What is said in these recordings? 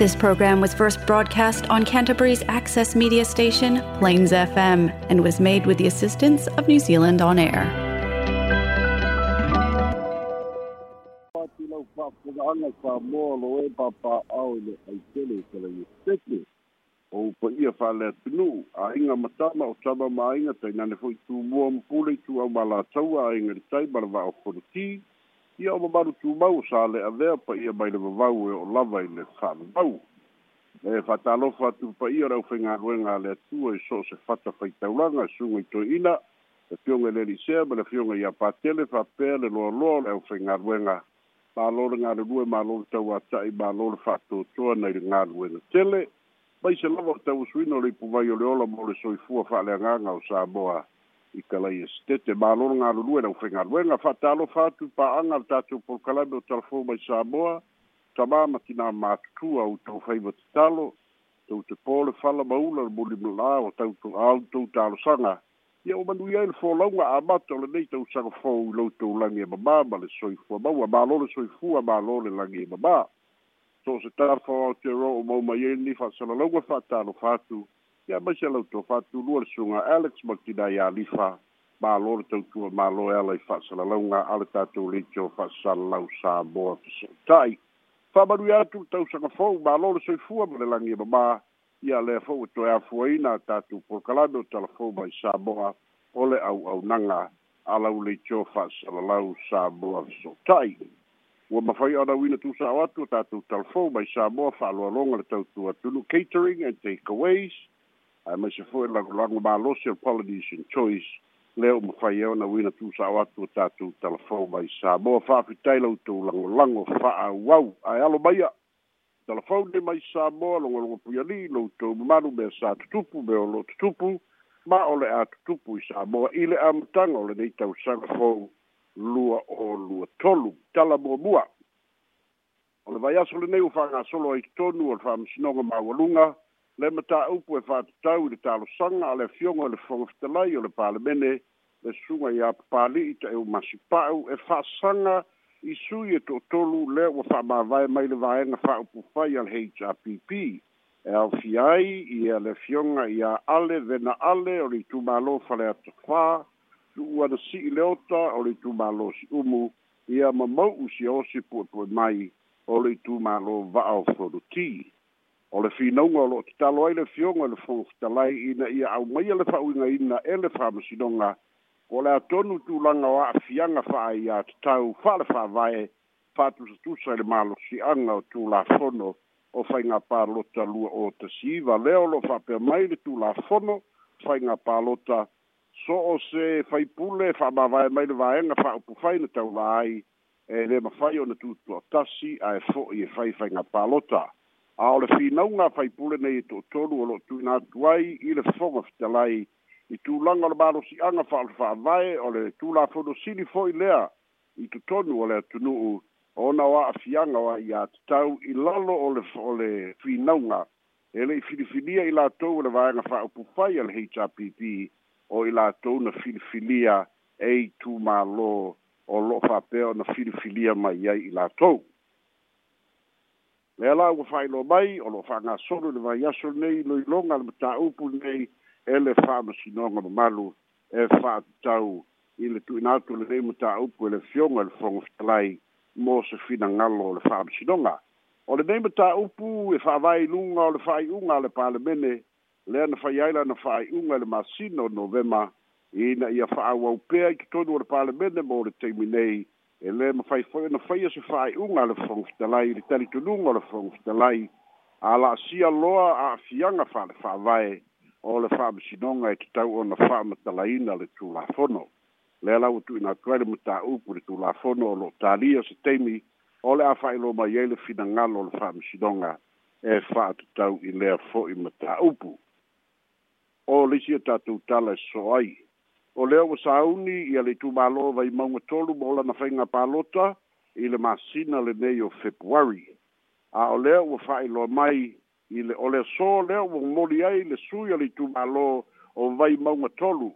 This program was first broadcast on Canterbury's access media station, Plains FM, and was made with the assistance of New Zealand On Air. o pa ia a inga matama o tama ma inga tai nane tū mua mpule tū au mala taua a inga ritai o ia ua malutumau sa le avea paia mai le vavau e o lava i le fanumau e fatalofa atu paia lau faigaluega a le atua e so o se fata faitaulaga e suga i toeina le fioga i lelisea ma le fioga ia patele faapea le loaloa o le au faigaluega malo le galulue malo le tauataʻi malo le faatoatoa nai le galuega tele mai se lava o tausuina o le ipuvai o le ola mo le soifua faaleagaga o sa moa i kalai e stete. Mā lono ngā rurua nau whenga ruenga, whātalo whātu pā anga tātou por kalai me o talafo mai Samoa, ta māma ki nā mātutu au tau whaiva te talo, tau te pōle whala maula na muli mula o tau tau au tau tālo sanga. Ia o manu iai le whōlaunga a mata o le nei tau sanga whau i loutou langi e mamā, ma le soifua maua, mā lono soifua, mā lono langi e mamā. Tō se tāwha o te ro o mauma iai e ni whātala longa whātalo whātu, ia mai se lautou faatulua le suga alex makina iā lifa mālō le tautua mālō e ala i fa'asalalauga a le tatou leitio fa'asalalau sa moa feso'ota'i fa'amanui atu le tausaga fou mālō le soifua ma le lagi mamā ia lea fo'u e toe afuaina tatou polokalame o talafou mai sa moa o le au'aunaga alau leitio fa'asalalau sa moa feso'ota'i ua mafai anauina tusa'o atu o tatou talafou mai sa moa fa'aloaloga le tautua tulu catering and take aways ae mai se fo'i lagolago malosi o le polynesian choice lea uma fai ona uina tusa'o atu o tatou talafou mai samoa fa'afitai loutou lagolago fa'aauau ae alo maia talafou nei mai samoa logologo puialii loutou mamalu mea sa tutupu mea o tutupu ma o le a tutupu i samoa i le amataga o lenei tausaga fou lua o lua tolu tala muamua o le vaiaso lenei ua fa'agasolo ai totonu o le fa'amasinoga maualuga le mata upu e fatatau i le talosaga a le afioga o le fogafetalai o le palemene le suga iā papali'i taʻeu masipa'u e fa'asaga i sui e to'atolu lea ua fa'amāvae mai le vaega fa'aupufai e a le hpp e aofia ai ia le afioga iā ale vena ale o le itumālo faleatafā tu'u ana si'i le ota o le itumālo si'umu ia mamau'u siaosi pu'epu'e mai o le itumālo va'aofolutī o le finauga o loo tatalo ai le fioga le fogofitalai ina ia aumaia le fa'auigaina e le faamasinoga o le atonu tulaga o a'afiaga fa'a iā tatau fa a le fa'avae fa'atusatusa i le malosi'aga o tulafono o faiga palota lua o tasiiva lea o loo fa'apea mai le tulafono faiga palota so o se faipule fa'amavae mai le vaega fa'aupu fai na taulā ai e lē mafai ona tutuatasi ae fo'i e fai faiga palota fai a o le finauga faipule nei e toʻatolu o loo tuina atu ai i le fofoga fetalai i tulaga o le malosiaga fa aole fa'avae o le tulafono sili fo'i lea i totonu o le atunu'u ona o a'afiaga o ai ia tatau i lalo o le o le finauga e le'i filifilia i latou o le vaega fa'aupu fai a le hpp o i latou na filifilia ei tumālō o lo'o fa'apea ona filifilia mai ai i latou le ala ua fa'ailo mai o loo fa'agasolo e e i le vaiaso lenei loiloga le mataupu lenei e le fa'amasinoga mamalu e fa'atutau i le tu'ina atu lenei mataupu e le fioga i le fogo fetalai mo se finagalo o le fa'amasinoga o lenei mataupu e fa'availuga o le fa'ai'uga a le palemene lea na fai ai lana fa'ai'uga i le masina o novema ina ia fa'aauau pea i totonu o le palemene mo le taimi nei ele ma fai foi na fai se fai un al fong de lai de tali to lung al fong de lai ala sia loa a fianga fa fa vai o le fa bi sinonga e tau ona fa ma de lai na le tu la fono le la utu na kwale muta u pur tu la fono lo tali o se temi o le a fai lo ma yele fina ngalo le fa bi sinonga e fa tu tau i le fo i muta u pu o le sia tatu tala e soai ai o lea ua sauni ia le itumālo vai mauga tolu ma olana faiga palota i le masina lenei o februari a o lea ua fa'ailoa mai i le o le aso lea ua momoli ai le sui a le itumālo o vai mauga tolu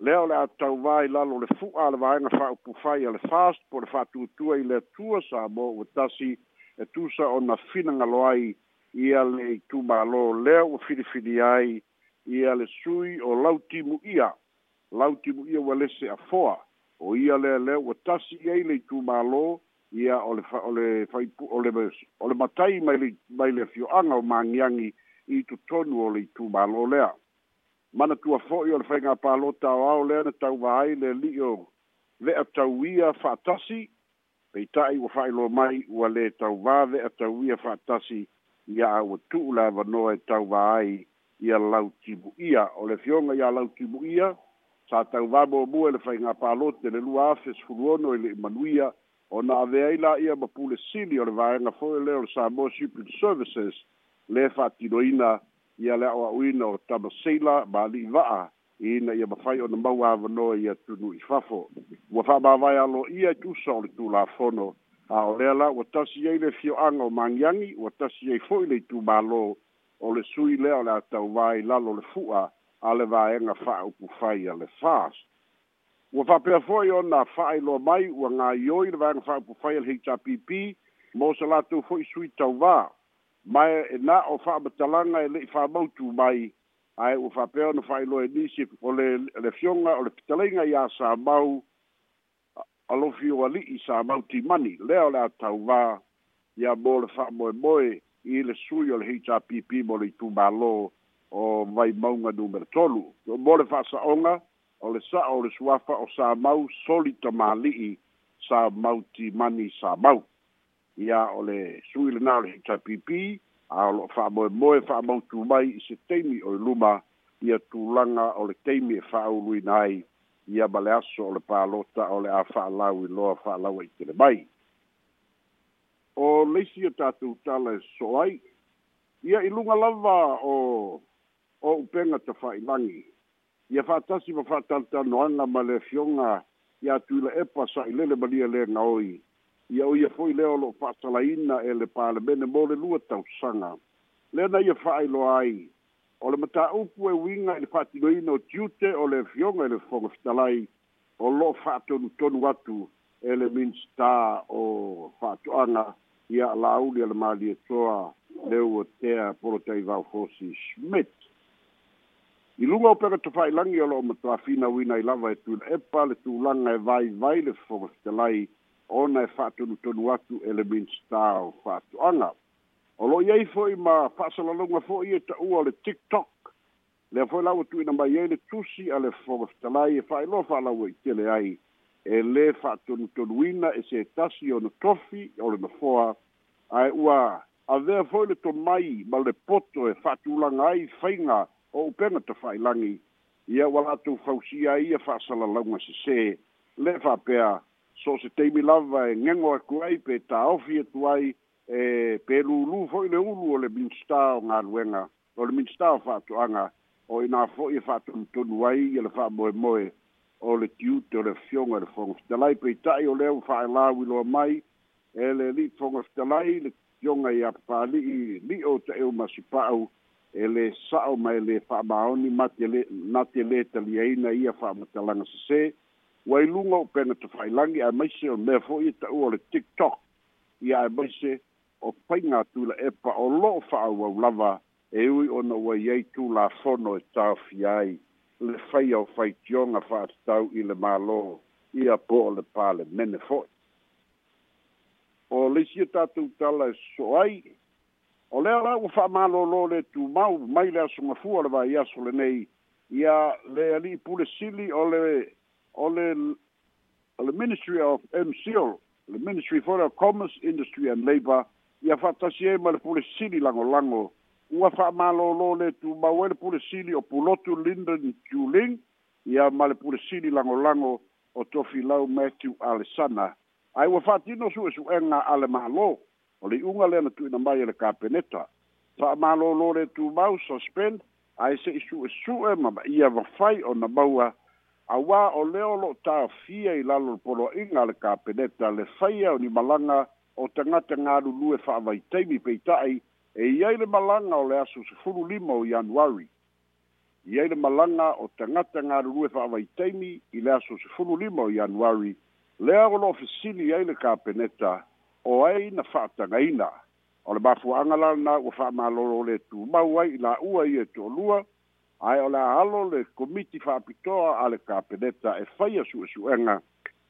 lea o le a tauvā i lalo le fu'a a le vaega fa'aupufai a le fast po le fa'atuatua i le atua sa mo ua tasi e tusa ona finagalo ai ia le itumālo lea ua filifili ai ia le sui o lautimu ia lautimu ia ua a afoa o ia lealea ua le itumālō ia o le o le faipu o le o le matai mai le mai le fioaga o mangiangi i totonu o le itumālō lea mana tua fo'i o le faiga pālō taoao lea na tauvā ai le ali'i o le'a tauia fa'atasi peita'i ua fa'ailo mai ua lē tauvā le'a tauia fa'atasi ia a ua tu'u le avanoa e tauvā ai ia lautimu'ia o le fioga ia lautimu'ia sa tauvā muamua e le faigāpaloti e le lua afe sfuluono i le imanuia ona avea i laia ma pulesili o le vaega fo'i lea le samoa shipping services le fa'atinoina ia le a'oa'uina o tamaseila ma ali'i va'a ina ia mafai ona mau avanoa ia tunu i fafo ua fa'amāvae alo ia i tusa o le tulafono a o lea la ua tasi ai le fio'aga o magiagi ua tasi ai fo'i le itumālō o le sui lea o le a tauvā lalo le fu'a a le vaega fa'aupu fai a le fas ua fa'apea fo'i ona fa'ailoa mai ua gaioi le vaega fa'aupu fai a le hpp mo se latou fo'i sui tauvā mae ena o fa'amatalaga e le'i famautu mai ae ua fa'apea ona fa'ailoa e nisi o le le fioga o le petalaiga iā sa mau alofi o ali'i sa mau timani lea o le a tauvā ia mo le fa'amoemoe i le sui o le hpp mo le itumālō o vai maunga numero tolu. O mole fa sa onga, o le sa o le suafa o sa mau soli to mali'i sa mau ti mani sa mau. Ia o le sui le nao le hita pipi, a o fa moe moe fa mau tu mai i se teimi o luma, ia tu langa o le teimi e fa ului nai, ia bale aso o le palota o le a fa lau i loa fa lau i tele mai. O leisi o tatu tala e soai, ia ilunga lava o o upenga te whai langi. Ia whātasi ma whātanta noanga ma le fionga i atu la epa i lele maria le nga oi. Ia oi a fwoi leo lo whātala ina e le pāle mene mō le lua tau sanga. Lena ia whai lo ai. O le mata upu e winga i le whātino ina o tiute o le fionga i le fonga whitalai o lo whātonu tonu atu e le minsta o whātoanga ia lauli ala mali e toa leo o tea porotei vau fosi Schmidt i luga o pega tafaailagi o loo matoafina uina i lava e tuila epa e le tulaga e vaivai le fofogafetelai ona e fa'atonutonu atu e le minsta o fa'atu'aga o lo'o iai fo'i ma fa'asalaloga fo'i e ta'ua o le tiktok lea fo'i laua tu'uina mai ai le tusi a le fofogafetelai e fa'ailoa fa'alaua i e tele ai e lē fa'atonutonuina e setasi ona tofi o le nofoa ae ua a avea fo'i le mai ma le poto e fa'atulaga ai faiga o upena te langi ia wala tu fausia ia whaasala launga se se, le whapea, so se teimi lava e ngengo e kuai pe ta ofi e tuai, e pe lulu foi le ulu o le minsta o ngā ruenga, o le minsta o anga o i nga foi e whaatumtunu ai, i le wha moe moe, o le tiute o le fionga le fonga fitalai, pe i tai o leo fai la la wiloa mai, e le li fonga fitalai, le fionga i apali, i li o te eo masipa au, e le sa'o mai le fa'amaoni matele nate ai na ia fa'amatalaga sesē se wai luga o pena tafailagi mai se o mea fo'i e ta'ua o le tiktok ia ae maise o paiga tula epa o lo'o fa'aauau lava e ui ona ua i ai tulafono e tafia ai le fai ao faitioga fa'atatau i le mālō ia po o le palemene fo'i o le sieta tu tala e ai o lea la ua fa'amālōlō le tumau mai le asogafua le vaiaso lenei ia le ali'i pulesili o le o le o le ministry of mcl le ministry for the commerce industry and labour ia fa'atasi ai ma le pulesili lagolago ua fa'amālōlō le tumau ai le pulesili o pulotu linden juling ia ma le pulesili lagolago o tofilau matthew alesana ai ua fa'atino su'esu'ega a le mālō o le unga le na tuina mai e le kapeneta sa malo lo le tu mau suspend ai se isu isu e ma ba ia va fai o na baua a wa o le o lo ta fia i lalo polo inga le kapeneta le fai o ni malanga o tangata ngā lulu e wha vai teimi pei tai e iai le malanga o le asu se furu lima o januari iai le malanga o tangata ngā lulu e wha vai teimi i le asu se fulu lima o januari le o lo i iai le kapeneta o ai na faatagaina o le mafuaaga lana ua faamālolo o le tumau ai i laʻua ia e toʻalua ae o le aalo le komiti faapitoa a le kapeneta e su ena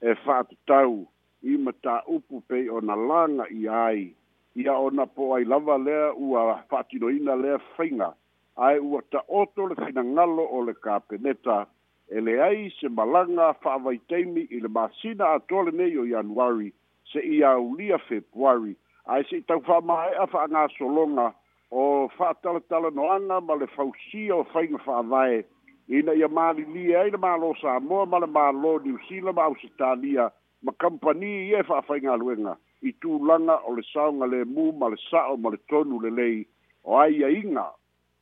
e faatatau i mataupu pei ona laga ia ai ia ona po ai lava lea ua faatinoina lea faiga ae ua taoto le finagalo o le kapeneta e leai se malaga faavaitaimi i le masina atoa lenei o ianuari se ia ulia February ai se tau fa mai a fa na solonga o fa tala tala no ana ma le fa usi o fa inga fa vai ina ia mali li ai na malo sa mo ma le malo di usi la ma usitalia ma kampani ia fa fa inga luenga i e tu langa o le saunga le mu ma le sa o ma le tonu le lei o ai ia inga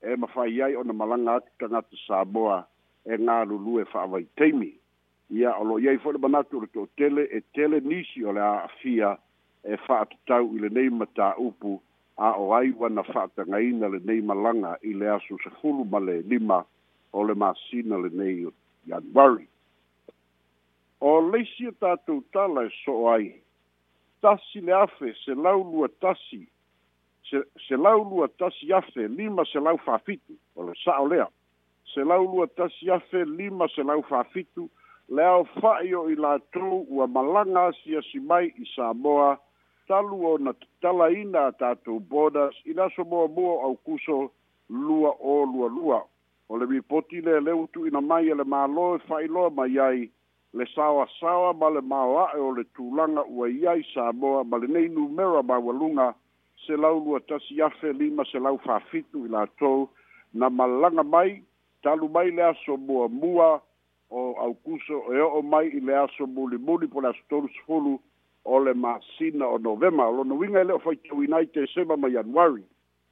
e ma fa iai o na malanga atitanga te sa boa e ngā lulu e fa avai teimi ia o loo i foʻi manatu o le toʻatele e tele nisi o le aafia e faatatau i lenei mataupu a o ai ua na faatagaina lenei malaga i le aso sefulu ma le lima o le masina lenei o januari o leisi o tu tala e so o ai tasi le afe se lau lua tasi se, se lau lua tasi afe lima se lau fafitu o le saʻo lea se lau lua tasi afe lima se lau fafitu lea o fa'io i latou ua malaga asiasi mai i samoa talu ona tatalaina a tatou bodas i le aso muamua o aukuso lua o lualua o le ripoti leleu tuuina mai e le mālō e fa'ailoa mai ai le saoasaoa ma le maoa'e o le tulaga ua ia i samoa ma lenei numera maualuga selau lua tasi afe lima selau fafitu i latou na malaga mai talu mai le aso muamua o aukuso e o mai i le aso muli muli po la stolu o le ma sina o novema o no winga ele o fai te winai te seba ma januari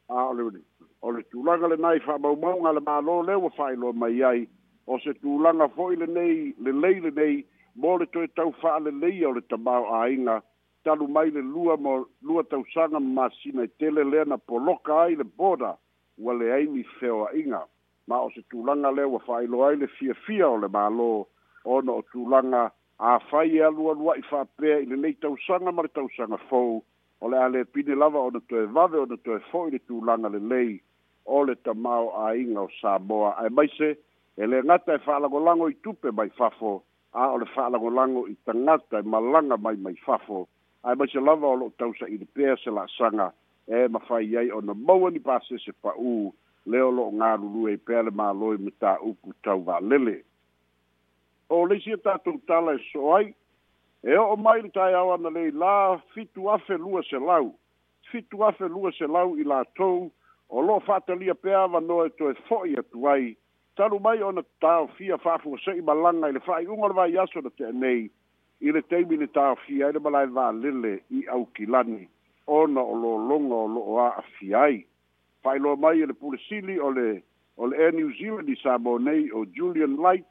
a ole wini o le tūlanga le nai wha mau le malo le o fai lo mai ai o se tūlanga foi le nei le lei le nei mo le toi tau wha le lei o le tamau a inga talu mai le lua mo lua tausanga ma sina i e tele lea na poloka ai le boda wale aimi feo a inga ma o se tulanga le wa fai lo ai le fia fia o le malo ono o tulanga a fai e alua lua i fa pe i le lei tau ma mar tau sanga fou o le ale pine lava ono toe vave o toe fou i le tulanga le lei o le tamau a inga o Samoa ai mai se ele ngata e fa lango i tupe mai fafo a o le fa lango i tangata e malanga mai mai fafo ai mai se lava o lo tau sa i le pe se la sanga e mafai ai ono mau ni pa se se pa uu leo lo ngā lulu e pēle mā loi muta uku tau wā lele. O leisi e tātou tala e soai, e o mai li tai na lei la fitu afe lua se lau, fitu afe lua se lau i la tou, o lo fata lia pēa wa no e to e fōi atu ai, taru mai ona tāo fia fāfu o sei malanga i le fai ungarwa i aso na te nei, i le teimi ni tāo fia i le malai wā lele i au kilani, ona o lo longa o lo o a afiai. whailoa mai e le sili o le o le air new zealand i sa nei o julian light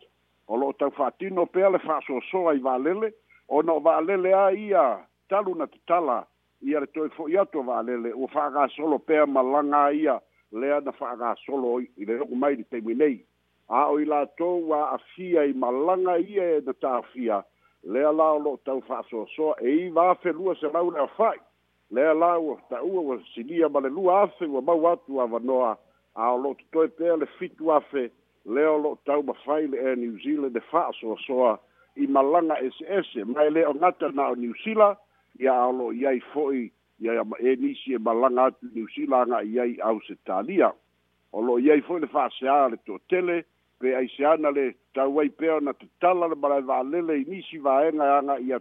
o lo'o taufa'atino pea le fa'asoasoa ai valele ona o va'alele a ia talu na tatala ia le toe to atu o va'alele ua solo pea malanga ia lea na solo i le o mai di te le taimi nei a o i wa afia i malanga ia e na afia le ala o lo tau fa'asoasoa e i va vafelua se mau le afa'i le la u ta u o si dia ma le lu a se ma watu a vanoa a lo to pe le fitu a fe le o lo ta ma fai le New Zealand de fa soa so i malanga SS mai le o ngata na o New Zealand ia a lo ia foi ia ma e ni si e malanga tu New Zealand nga ia au se talia o lo ia foi le fa se a to tele pe ai se anale le ta u ai pe na tala le bala va le le ni si va e nga nga ia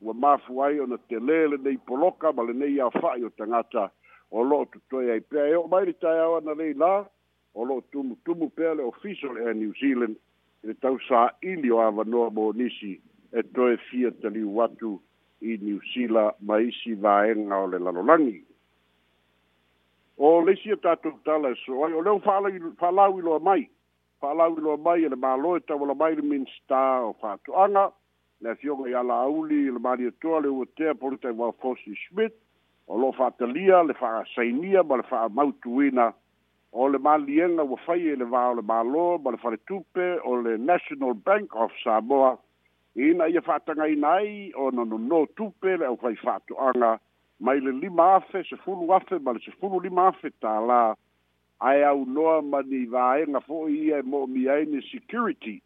ua mafu ai ona lele nei poloka ma lenei afa'i o tagata o lo'o totoe ai pea e o'o mai le taeao ana lei lā o lo'o tumutumu pea le ofisa air new zealand i le tausā'ili o avanoa mo nisi e toe fia taliu atu i new zealand ma isi vaega o le lalolagi o leisi a tatou tala e so ai o leu fa'alau iloa mai fa'alau iloa mai e le mālo e tauala mai le minstar o fa'ato'aga le fioga i alauli i le maliatoa le ua tea po le taimao fosi smith o loo faatalia le fa'asainia ma le fa'amautuina o le maliega ua fai e le va o le mālō ma le faletupe o le national bank of samoa ina ia fa'atagaina ai o na nonō tupe le ʻaufai fa'ato'aga mai le lima afe sefulu afe ma le sefulu lima afe tālā ae aunoa ma ni vaega fo'i ia e mo'omia ai ni security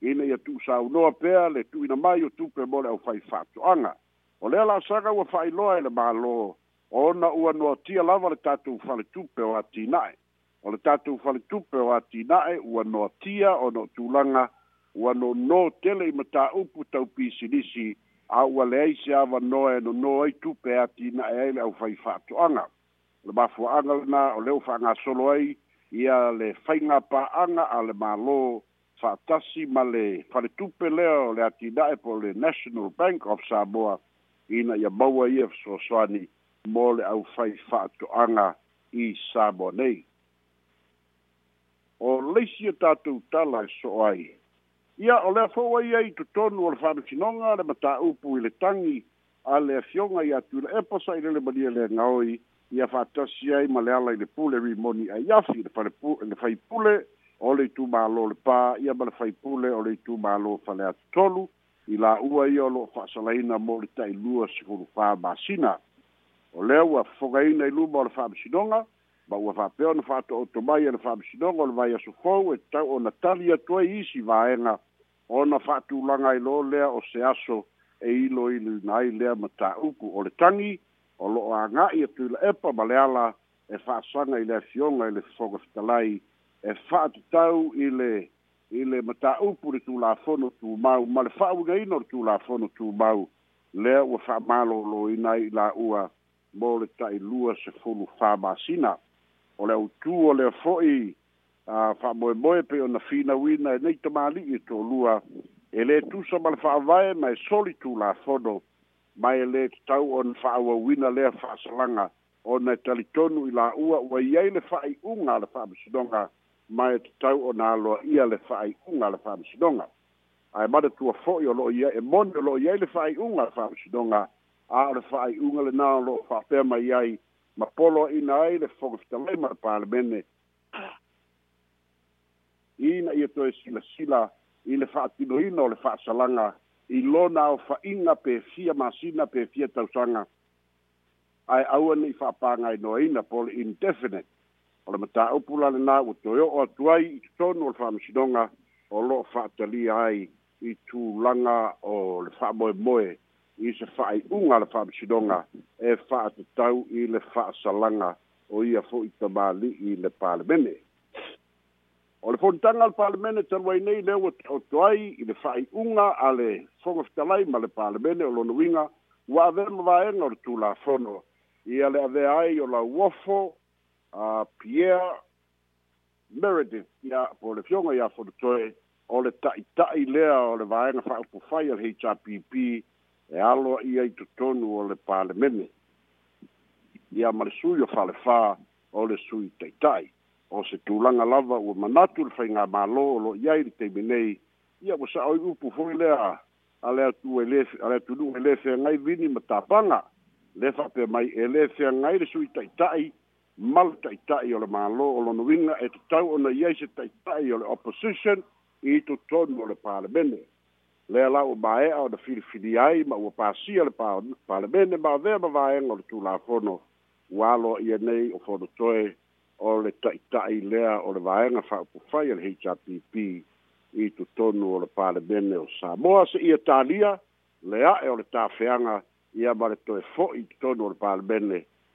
ya ina ia tuusaunoa pea le tu ina mai o tupe mo le au faifaatoʻaga o lea lasaga ua faailoa i e le mālō ona ua tia lava le tatou faletupe o atinaʻe o le tatou faletupe o atinaʻe ua noatia ona o tulaga ua nonō tele i mataupu taupisilisi a ua leai se avanoa e nonō ai tupe atinaʻe ai le au faifaatoʻaga le mafuaaga lenā o le fanga faagasolo ai ia le faigapaaga a le mālō fa fa'atasi ma le faletupe lea o le atina'e po le national bank of samoa ina ia maua ia fesoasoani mo le aufai fa'ato'aga i samoa nei o leisi o tatou tala e so'o ai ia o lea fo'u ai ai totonu o le fa'amasinoga le mataupu i le tagi a le afioga ia atu i le epa sa'i le le malia le agaoi ia fa'atasi ai ma le ala i le pule rimoni ai afi le falepu le ole tu malo le pa ia mal fai pule ole tu malo fale tolu ila ua ia lo fa salaina mo le tai lua si fulu fa masina ole ua fogaina ilu mo le fa sinonga ba ua fa peon fa to to mai le fa sinonga le vai su fo e tau o natalia to e isi vaenga ona fa tu langa ilo le o se aso e ilo ilu nai le mata uku ole tangi o lo anga ia tu le epa male ala e fa sanga ile fionga ile fogo fitalai e e fatu tau ile ile i le mata upu le tu la fono tu mau ma le fau ga ino tu la fono tu mau le wa fa malo lo i nai la ua mo le tai lua se fulu fa masina o le utu o le foi a fa moe moe pe ona fina wina nei te mali i to lua e le tu sa mal fa vai mai soli tu la fono mai le tau on fa wa wina le fa salanga o na e talitonu i la ua wa yai le fai unga le fa msidonga mae tatau na aloa ia le fa'ai'uga le fa'amasinoga ae manatua fo'i o lo'o ia e moni o lo'o iai le fa'ai'uga le fa'amasinoga a o le fa'ai'uga lenā o lo'o fa'apea mai ai ma poloa'ina ai le fogofitalai ma le palemene ina ia toe silasila i le fa'atinoina o le fa'asalaga i lona aofa'iga pefia masina pefia tausaga ae aua nei fa'apāgainoaina po le indefinite o le mataupu lalenā ua toeo'o atu ai i totonu o le fa'amasinoga o lo'o fa'atalia ai i langa o le fa'amoemoe i se fa'ai'uga le sidonga e fa'atatau i le langa o ia fo'i i le palemene o le fonitaga a le palemene talu ai nei lea ua ta'oto ai i le fa'ai'uga a le foga fetalai ma le palemene o lona uiga ua avea ma vaega o le tulafono ia le avea ai o la uofo a Pierre Meredith ia po le fionga ia fo toe o le tai tai lea o le vaenga fa upo fai al HRPP e allo i i tutonu o le pale mene ia mare sui o fale fa o le sui tai tai o se tūlanga lava ua manatu le fai ngā mālo o lo iai li teime nei ia wa sa oi upo fai le ale atu ele ale atu nu e ngai vini matapanga le fa pe mai ele fe ngai le sui tai tai malu taʻitaʻi o le mālō o lonoiga e tatau ona iai tai taʻitaʻi o le opposition i totonu o le palemene lea la ua māeʻa ona filifili ai ma ua pasia le palemene ma avea ma vaega o le tulafono ua aloa ia nei o fonotoe o le taʻitaʻi lea o le vaega faaupufai a le hpp i totonu o le palemene o samoa seʻia talia le aʻe o le tafeaga ia ma le e toe foʻi totonu o le palemene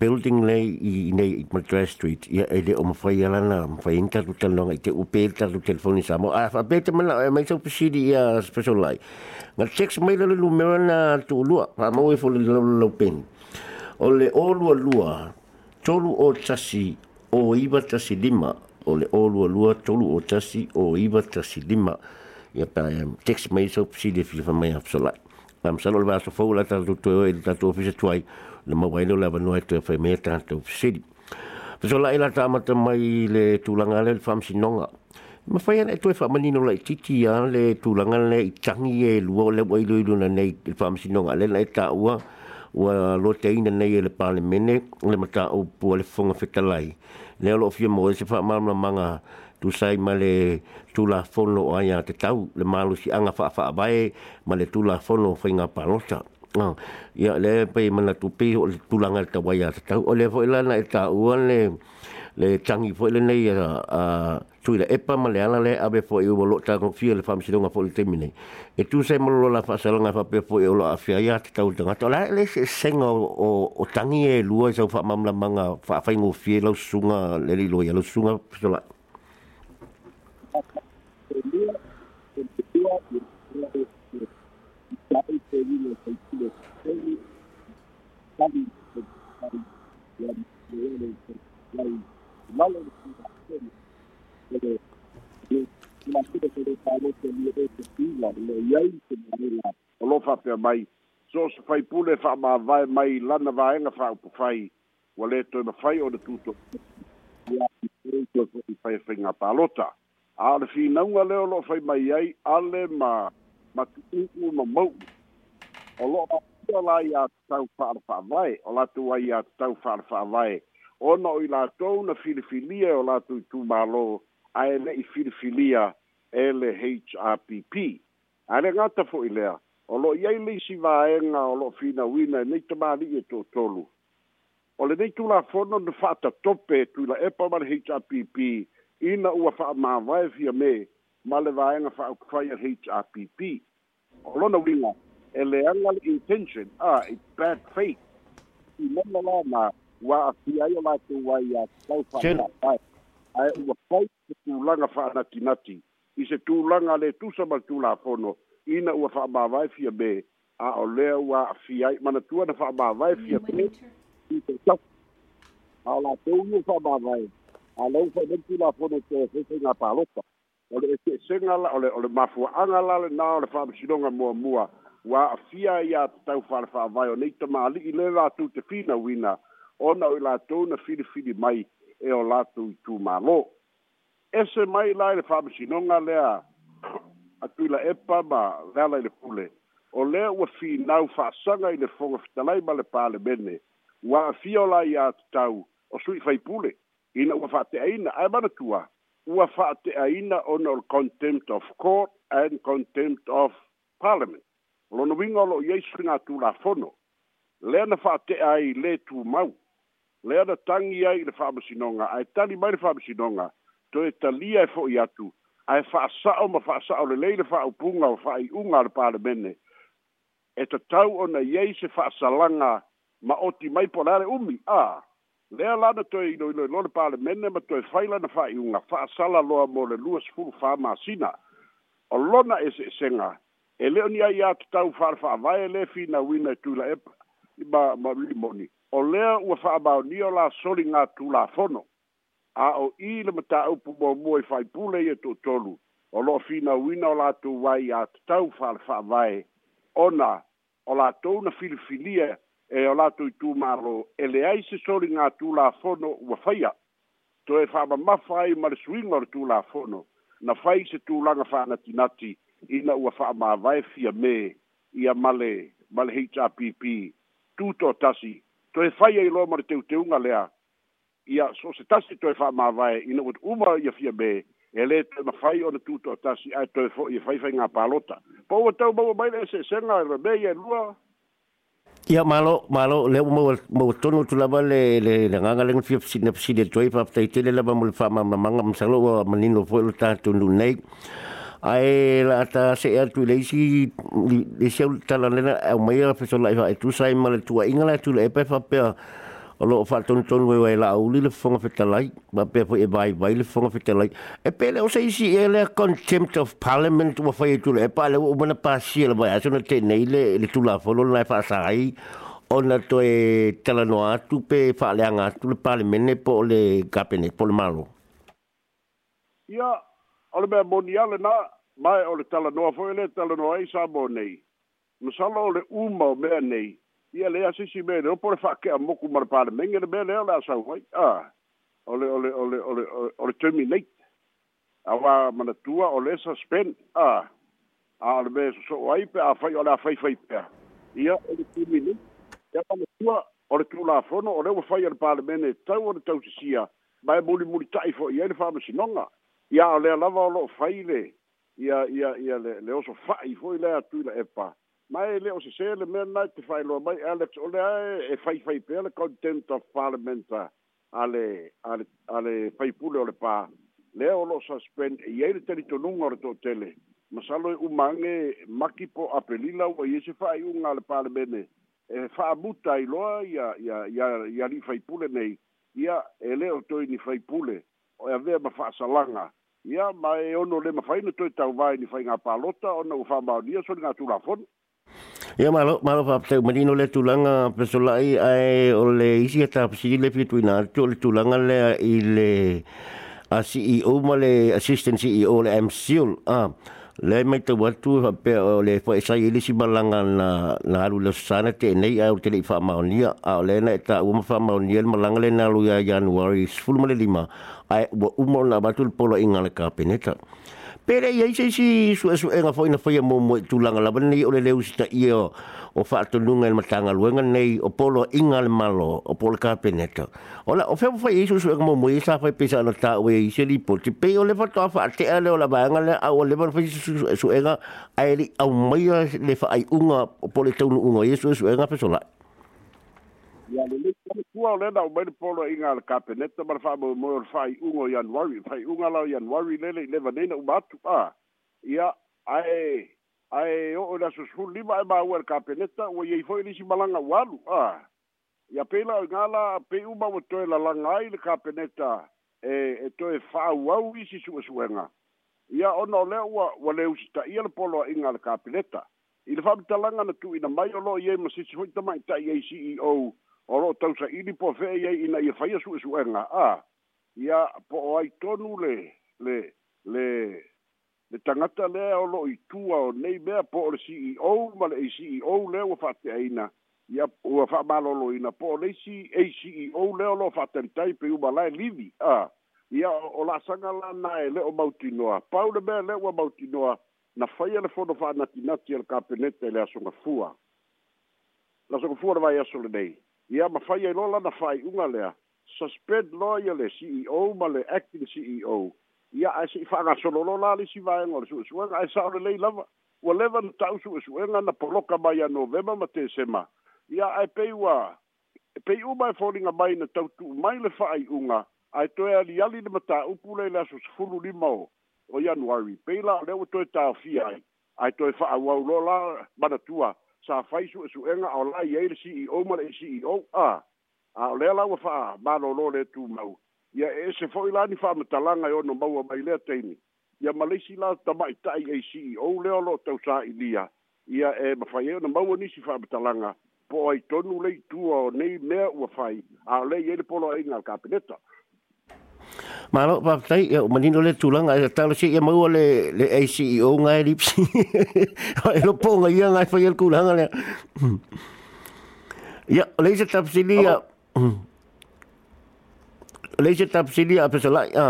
building le i nei i Madras Street ia e le o mawhai alana mawhai in tatu tanonga i te upe tatu telefoni sa mo a whapeta mana e mai tau pasiri ia special lai ngā text mai lalo lumera na tu lua pa mau e fole lalo lalo peni o le o lua lua tolu o tasi o iwa tasi lima o le o lua lua tolu o tasi o iwa tasi lima ia pa text mai tau pasiri e filifa mai hapsolai Am salo le vaso fau la tatu toi o e tatu ofisa tuai na mawai leo lewa noe tue whai mea tante o fisiri. Fiso la ila mai le tūlanga le le whamsi nonga. Ma whai ana e tue whamanino la i titi a le tūlanga le i tangi e lua le wai luilu na nei le whamsi nonga le na e tā ua ua lo te nei e le pāle mene le mata o pua le whonga whetalai. Le alo fio mo e se wha maramana manga tu sai ma le tula fono o aia te tau le malu si anga wha wha bae, ma le tula fono whainga palota. Oh, ya le pe mana tu pe tulang ta waya Tahu ole fo la na ta le le canggih fo ya, ah, lah. le nei a ya, tu lah, le epa ma le ala le ave fo iu bolo ta ko fiel fam si donga fo le temine e tu se mo lo la fa sa pe fo iu lo ya ta u donga tola le se sen o o tangi e lua sa fa mam la manga sunga le lo ya lo sunga so olofa pea mai so so fai pule fa ma vai mai lana va enga fa upu fai wa le toi ma fai o de tuto fai fai ngā pālota a le fi naunga leo lo fai mai ai ale ma ma tuku ma mau o lo la ia tau far far vai o la tua ia tau far far vai o no i la tau na filifilia o la tu tu malo a ele i filifilia ele hrpp a le gata fo i lea o lo i ai leisi va enga o lo fina wina nei te mali e to tolu o le nei tu la fono na fata tope tu la epa mali hrpp ina ua fa ma vai via me ma le va enga fa ukfaya hrpp o lo na wina eleangal intention ah i bad faith i lana lana ua afia ai o latou ai a tau fa'ata'ae ae ua fai se tulaga fa'anatinati i se tulaga le tusa ma le tulapono ina ua fa'amāvae fia me a o lea ua afia ai manatua na fa'amāvae fia me i se tau a o latou ia fa'amāvae a lau fai le tulapono te fesaiga palopa o le ese'esega la o le mafua'aga la lenā o le fa'amasinoga muamua ua a'afia ia tatau fa'alefa'avai o nei tamāli'i le latou te finauina ona o i latou na filifili mai e o latou i tumālō ese mai la i le fa'amasinoga lea atuila epa ma leala i le pule o lea ua finau fa'asaga i le foga fetalai ma le palemene ua a'afia o la iā tatau o sui faipule ina ua fa'ate'aina ae manatua ua fa'ate'aina ona o le contempt of court and contempt of parliament lono winga lo yei springa tu la fono le na fa te ai le tu mau le na tangi ai le fa masinonga ai tali mai le fa masinonga to e tali ai fo yatu ai fa sa o ma fa sa o le le le fa upunga o fa i unga le pa le mene e to tau ona yei se fa salanga ma oti mai po la umi a le la na to i no le lo le pa le mene ma to e faila na fa i unga fa sala lo mo le luas fu fa masina o lona e se e senga e le oni ai atu tau wharwha vai le fina wina tu la epa i ma maruli moni o lea ua whaabao ni o la sori ngā tu la fono a o i le mata au pu mua mua i whai pule i e tu tolu o lo fina wina o la tu wai atu tau wharwha vai ona o la tau na filifilia e o la tu i tu maro e le ai se sori ngā tu la fono ua whaia to e whaaba mawhai maru suinga o tu la fono na whai se tu langa whanati nati ina ua fa'amāwae fia me ia male ma le hpp tuto tasi toe fai i loa ma le teuteuga lea ia so se tasi toe fa'amāwae ina ua uma ia fia me e ma toe o ona tuto tasi to toe fo'i e fai faigā palota po ua taumaua mai le eseesega e lame ia lua ia malo malo le mo mo tonu tu lava le le nga nga leng fiop sin na sin de toy pa tai tele lava mo fa ma ma ma ma sa lo ma nu nei ai la ta se atu le si le se tala lena au mai la peso la vai tu sai mal tu inga la tu le pe fa pe o lo fa ton ton we we la u le fonga pe talai ma pe po e vai vai le fonga pe talai e pe le o se si e le contempt of parliament wa fa tu le pa le o mana pa si le vai aso na te nei le le tu la fo lo la fa sai ona to e tala no atu pe fa le anga tu le parliament po le kapene po le malo yeah. o le mea moni ale na mae o le talanoa fo'i le talanoa ai sa mo nei masala o le uma o mea nei ia lea sisi mea leo po le fa'ake'amoku ma le palemege le mea lea o le asau ai a o le o le o le o le o le terminate auā manatua o le suspend a a o le mea soso'o ai pe afai o le afaifai pea ia o le terminate ia manatua o le tulafono o le ua fai o le palemene tau o le tausisia mae mulimuli ta'i fo'i ai le fa'amasinoga ya le lea lava o loo faile ya ia ia le le oso fa'i foi le atu i la epa mae le oso sele me mea nai te fa'ailoa mai alex o lea e fai e pe le content of parliamenta ale ale ale faipule o le pa le oso suspend e iai le talitonuga o le to'atele masalo e umage maki po apelila ua ia se fai un le palemene e fa'amuta ai loa ia ia ia li fai faipule nei ia e lē ni fai pulo o e avea ma fa'asalaga ia ma e ono le mafai na toi tau vai ni fai ngā pālota o na ufa maonia so ni ngā tūra fono. Ia malo, malo pa pateu marino le tūlanga pesolai ai o le isi ata pasi le pitu ina atu o le tūlanga le i le a CEO ma le assistant CEO le MCU. Ah. le mai te watu pe le fo e sai si malanga na na alu le sana eh, te nei au te lei fa maunia ya, a ah, le na tak u ma fa maunia le malanga le na lu ya januari sful ma le lima ai u ma na batu le polo inga le lah kapeneta Pere ia isi si su esu e nga whaina whaia mō mō e tūlanga lawa nei o le leu sita ia o whaatununga e matanga luenga nei o polo inga le malo o polo kāpeneta. O la o whea whai isu su e mō mō e sa whai pesa ana tā o e isi lipo. Ti pei o le whatoa whaatea le o la vanga le au o le whai su esu e nga aeri au maia le whaai unga o polo taunu unga i esu esu e nga pesolai. Ia le kua le na mai polo inga le cabinet ma fa mo mo fai ungo yan januari fai unga la wari le le le vanena u batu a ia ai ai o la so sul lima ba u le cabinet o ye foi ni simalanga walu a ya pela ngala pe u ba mo to la langa ai le cabinet e e to e fa u au isi su su nga ia ona le u wa le u sta i le polo inga le cabinet i le fa talanga na tu ina mai o lo ye mo si foi tama ta ye o o lo'o ini po fe ye ina ia faia nga a ia po ai tonu le le le le tangata le o lo'o itua o nei mea po o le ceo ma le ei ceo o ua fa'ate'aina ia ua fa'amalōlōina po o leisi ei ceo lea o lo'o tai pe uma lae livi a ia o la la'asaga na e le'o mautinoa pau le mea lea ua mautinoa na faia le fono fa na le kapeneta i le asogafua le asogafua le vai aso lenei ia mafai ai loa lana fa'ai'uga lea suspend loa le ceo ma le acting ceo ia ae se'i fa'agasololo la lisi vaega o le su'esu'ega ae sa lava ua leva na ta'u su'esu'ega na poloka mai a novema ma tesema ia ae pei ua pei uma e foliga mai na tautu'u mai le fa'ai'uga ae toe aliali le matā'upu lei le aso sefulu lima o o ianuari pei la o lea ua toe tāfia ai ae toe fa'auau lo la manatua sa fai e su enga au la ye le si e o ma le si e o a a le la wa fa ba no lo le tu mau ya e se la ni fa ma talanga yo no mau ba ile te ni ya ma le si la ta mai ta ye si o le lo ta sa i dia ya e ma fa ye no mau ni si fa ma talanga po ai tonu le tu o nei me wa fa a le ye le polo ai na kapeneta Malu pa tai e manin ole tulanga e tala sih. e mau le le ACEO ngai lipsi. E lo po ngai ya, ngai fa yel kulanga le. Lah, ya, le se tap sili ya. Le se tap sili a pe sala ya.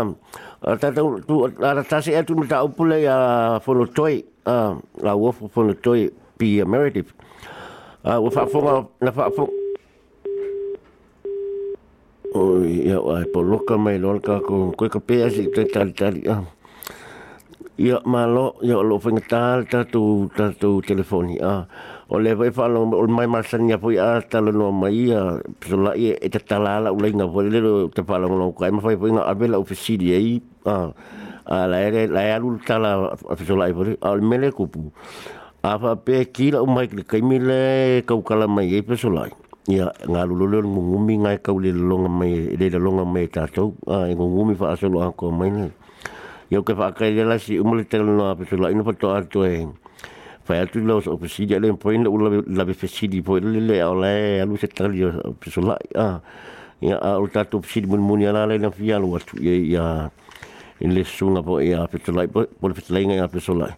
tu ara ta se tu ta upule ya fo lo toi. Ah, la wo fo lo toi pi emeritive. Ah, wo fa fo o ia o ai po loka mai lo ka ko ko ka pe asi te tal tal ia ah. ia ma lo ia lo fa ngi tal ta tu ta tu telefoni a ah. o le vai fa lo o mai mar sania po ia ah, ta lo no mai ia so la ia e te tala la ulai nga po le lo te fa lo no ka ma fa poi nga a vela ofisi di ai a a la ere la ia lu ta la so la po a mele ku a fa pe ki la mai ka mi le ka ka la mai e pe so lai ia ngā lulule o ngungumi ngai kau le longa mai le le longa mai tātou a e ngungumi wha asolo a kua mai nei iau ke whakai le lasi umale tele no a pesula ino pato ato e whai atu leo sa opesidi ale mpoi na ula labe fesidi po e lele a ola e alu se tali o pesula a ia a ula tato opesidi muni muni ala le na fialo watu e, ia ia e in le sunga po e a pesula e po le pesula inga a pesula ia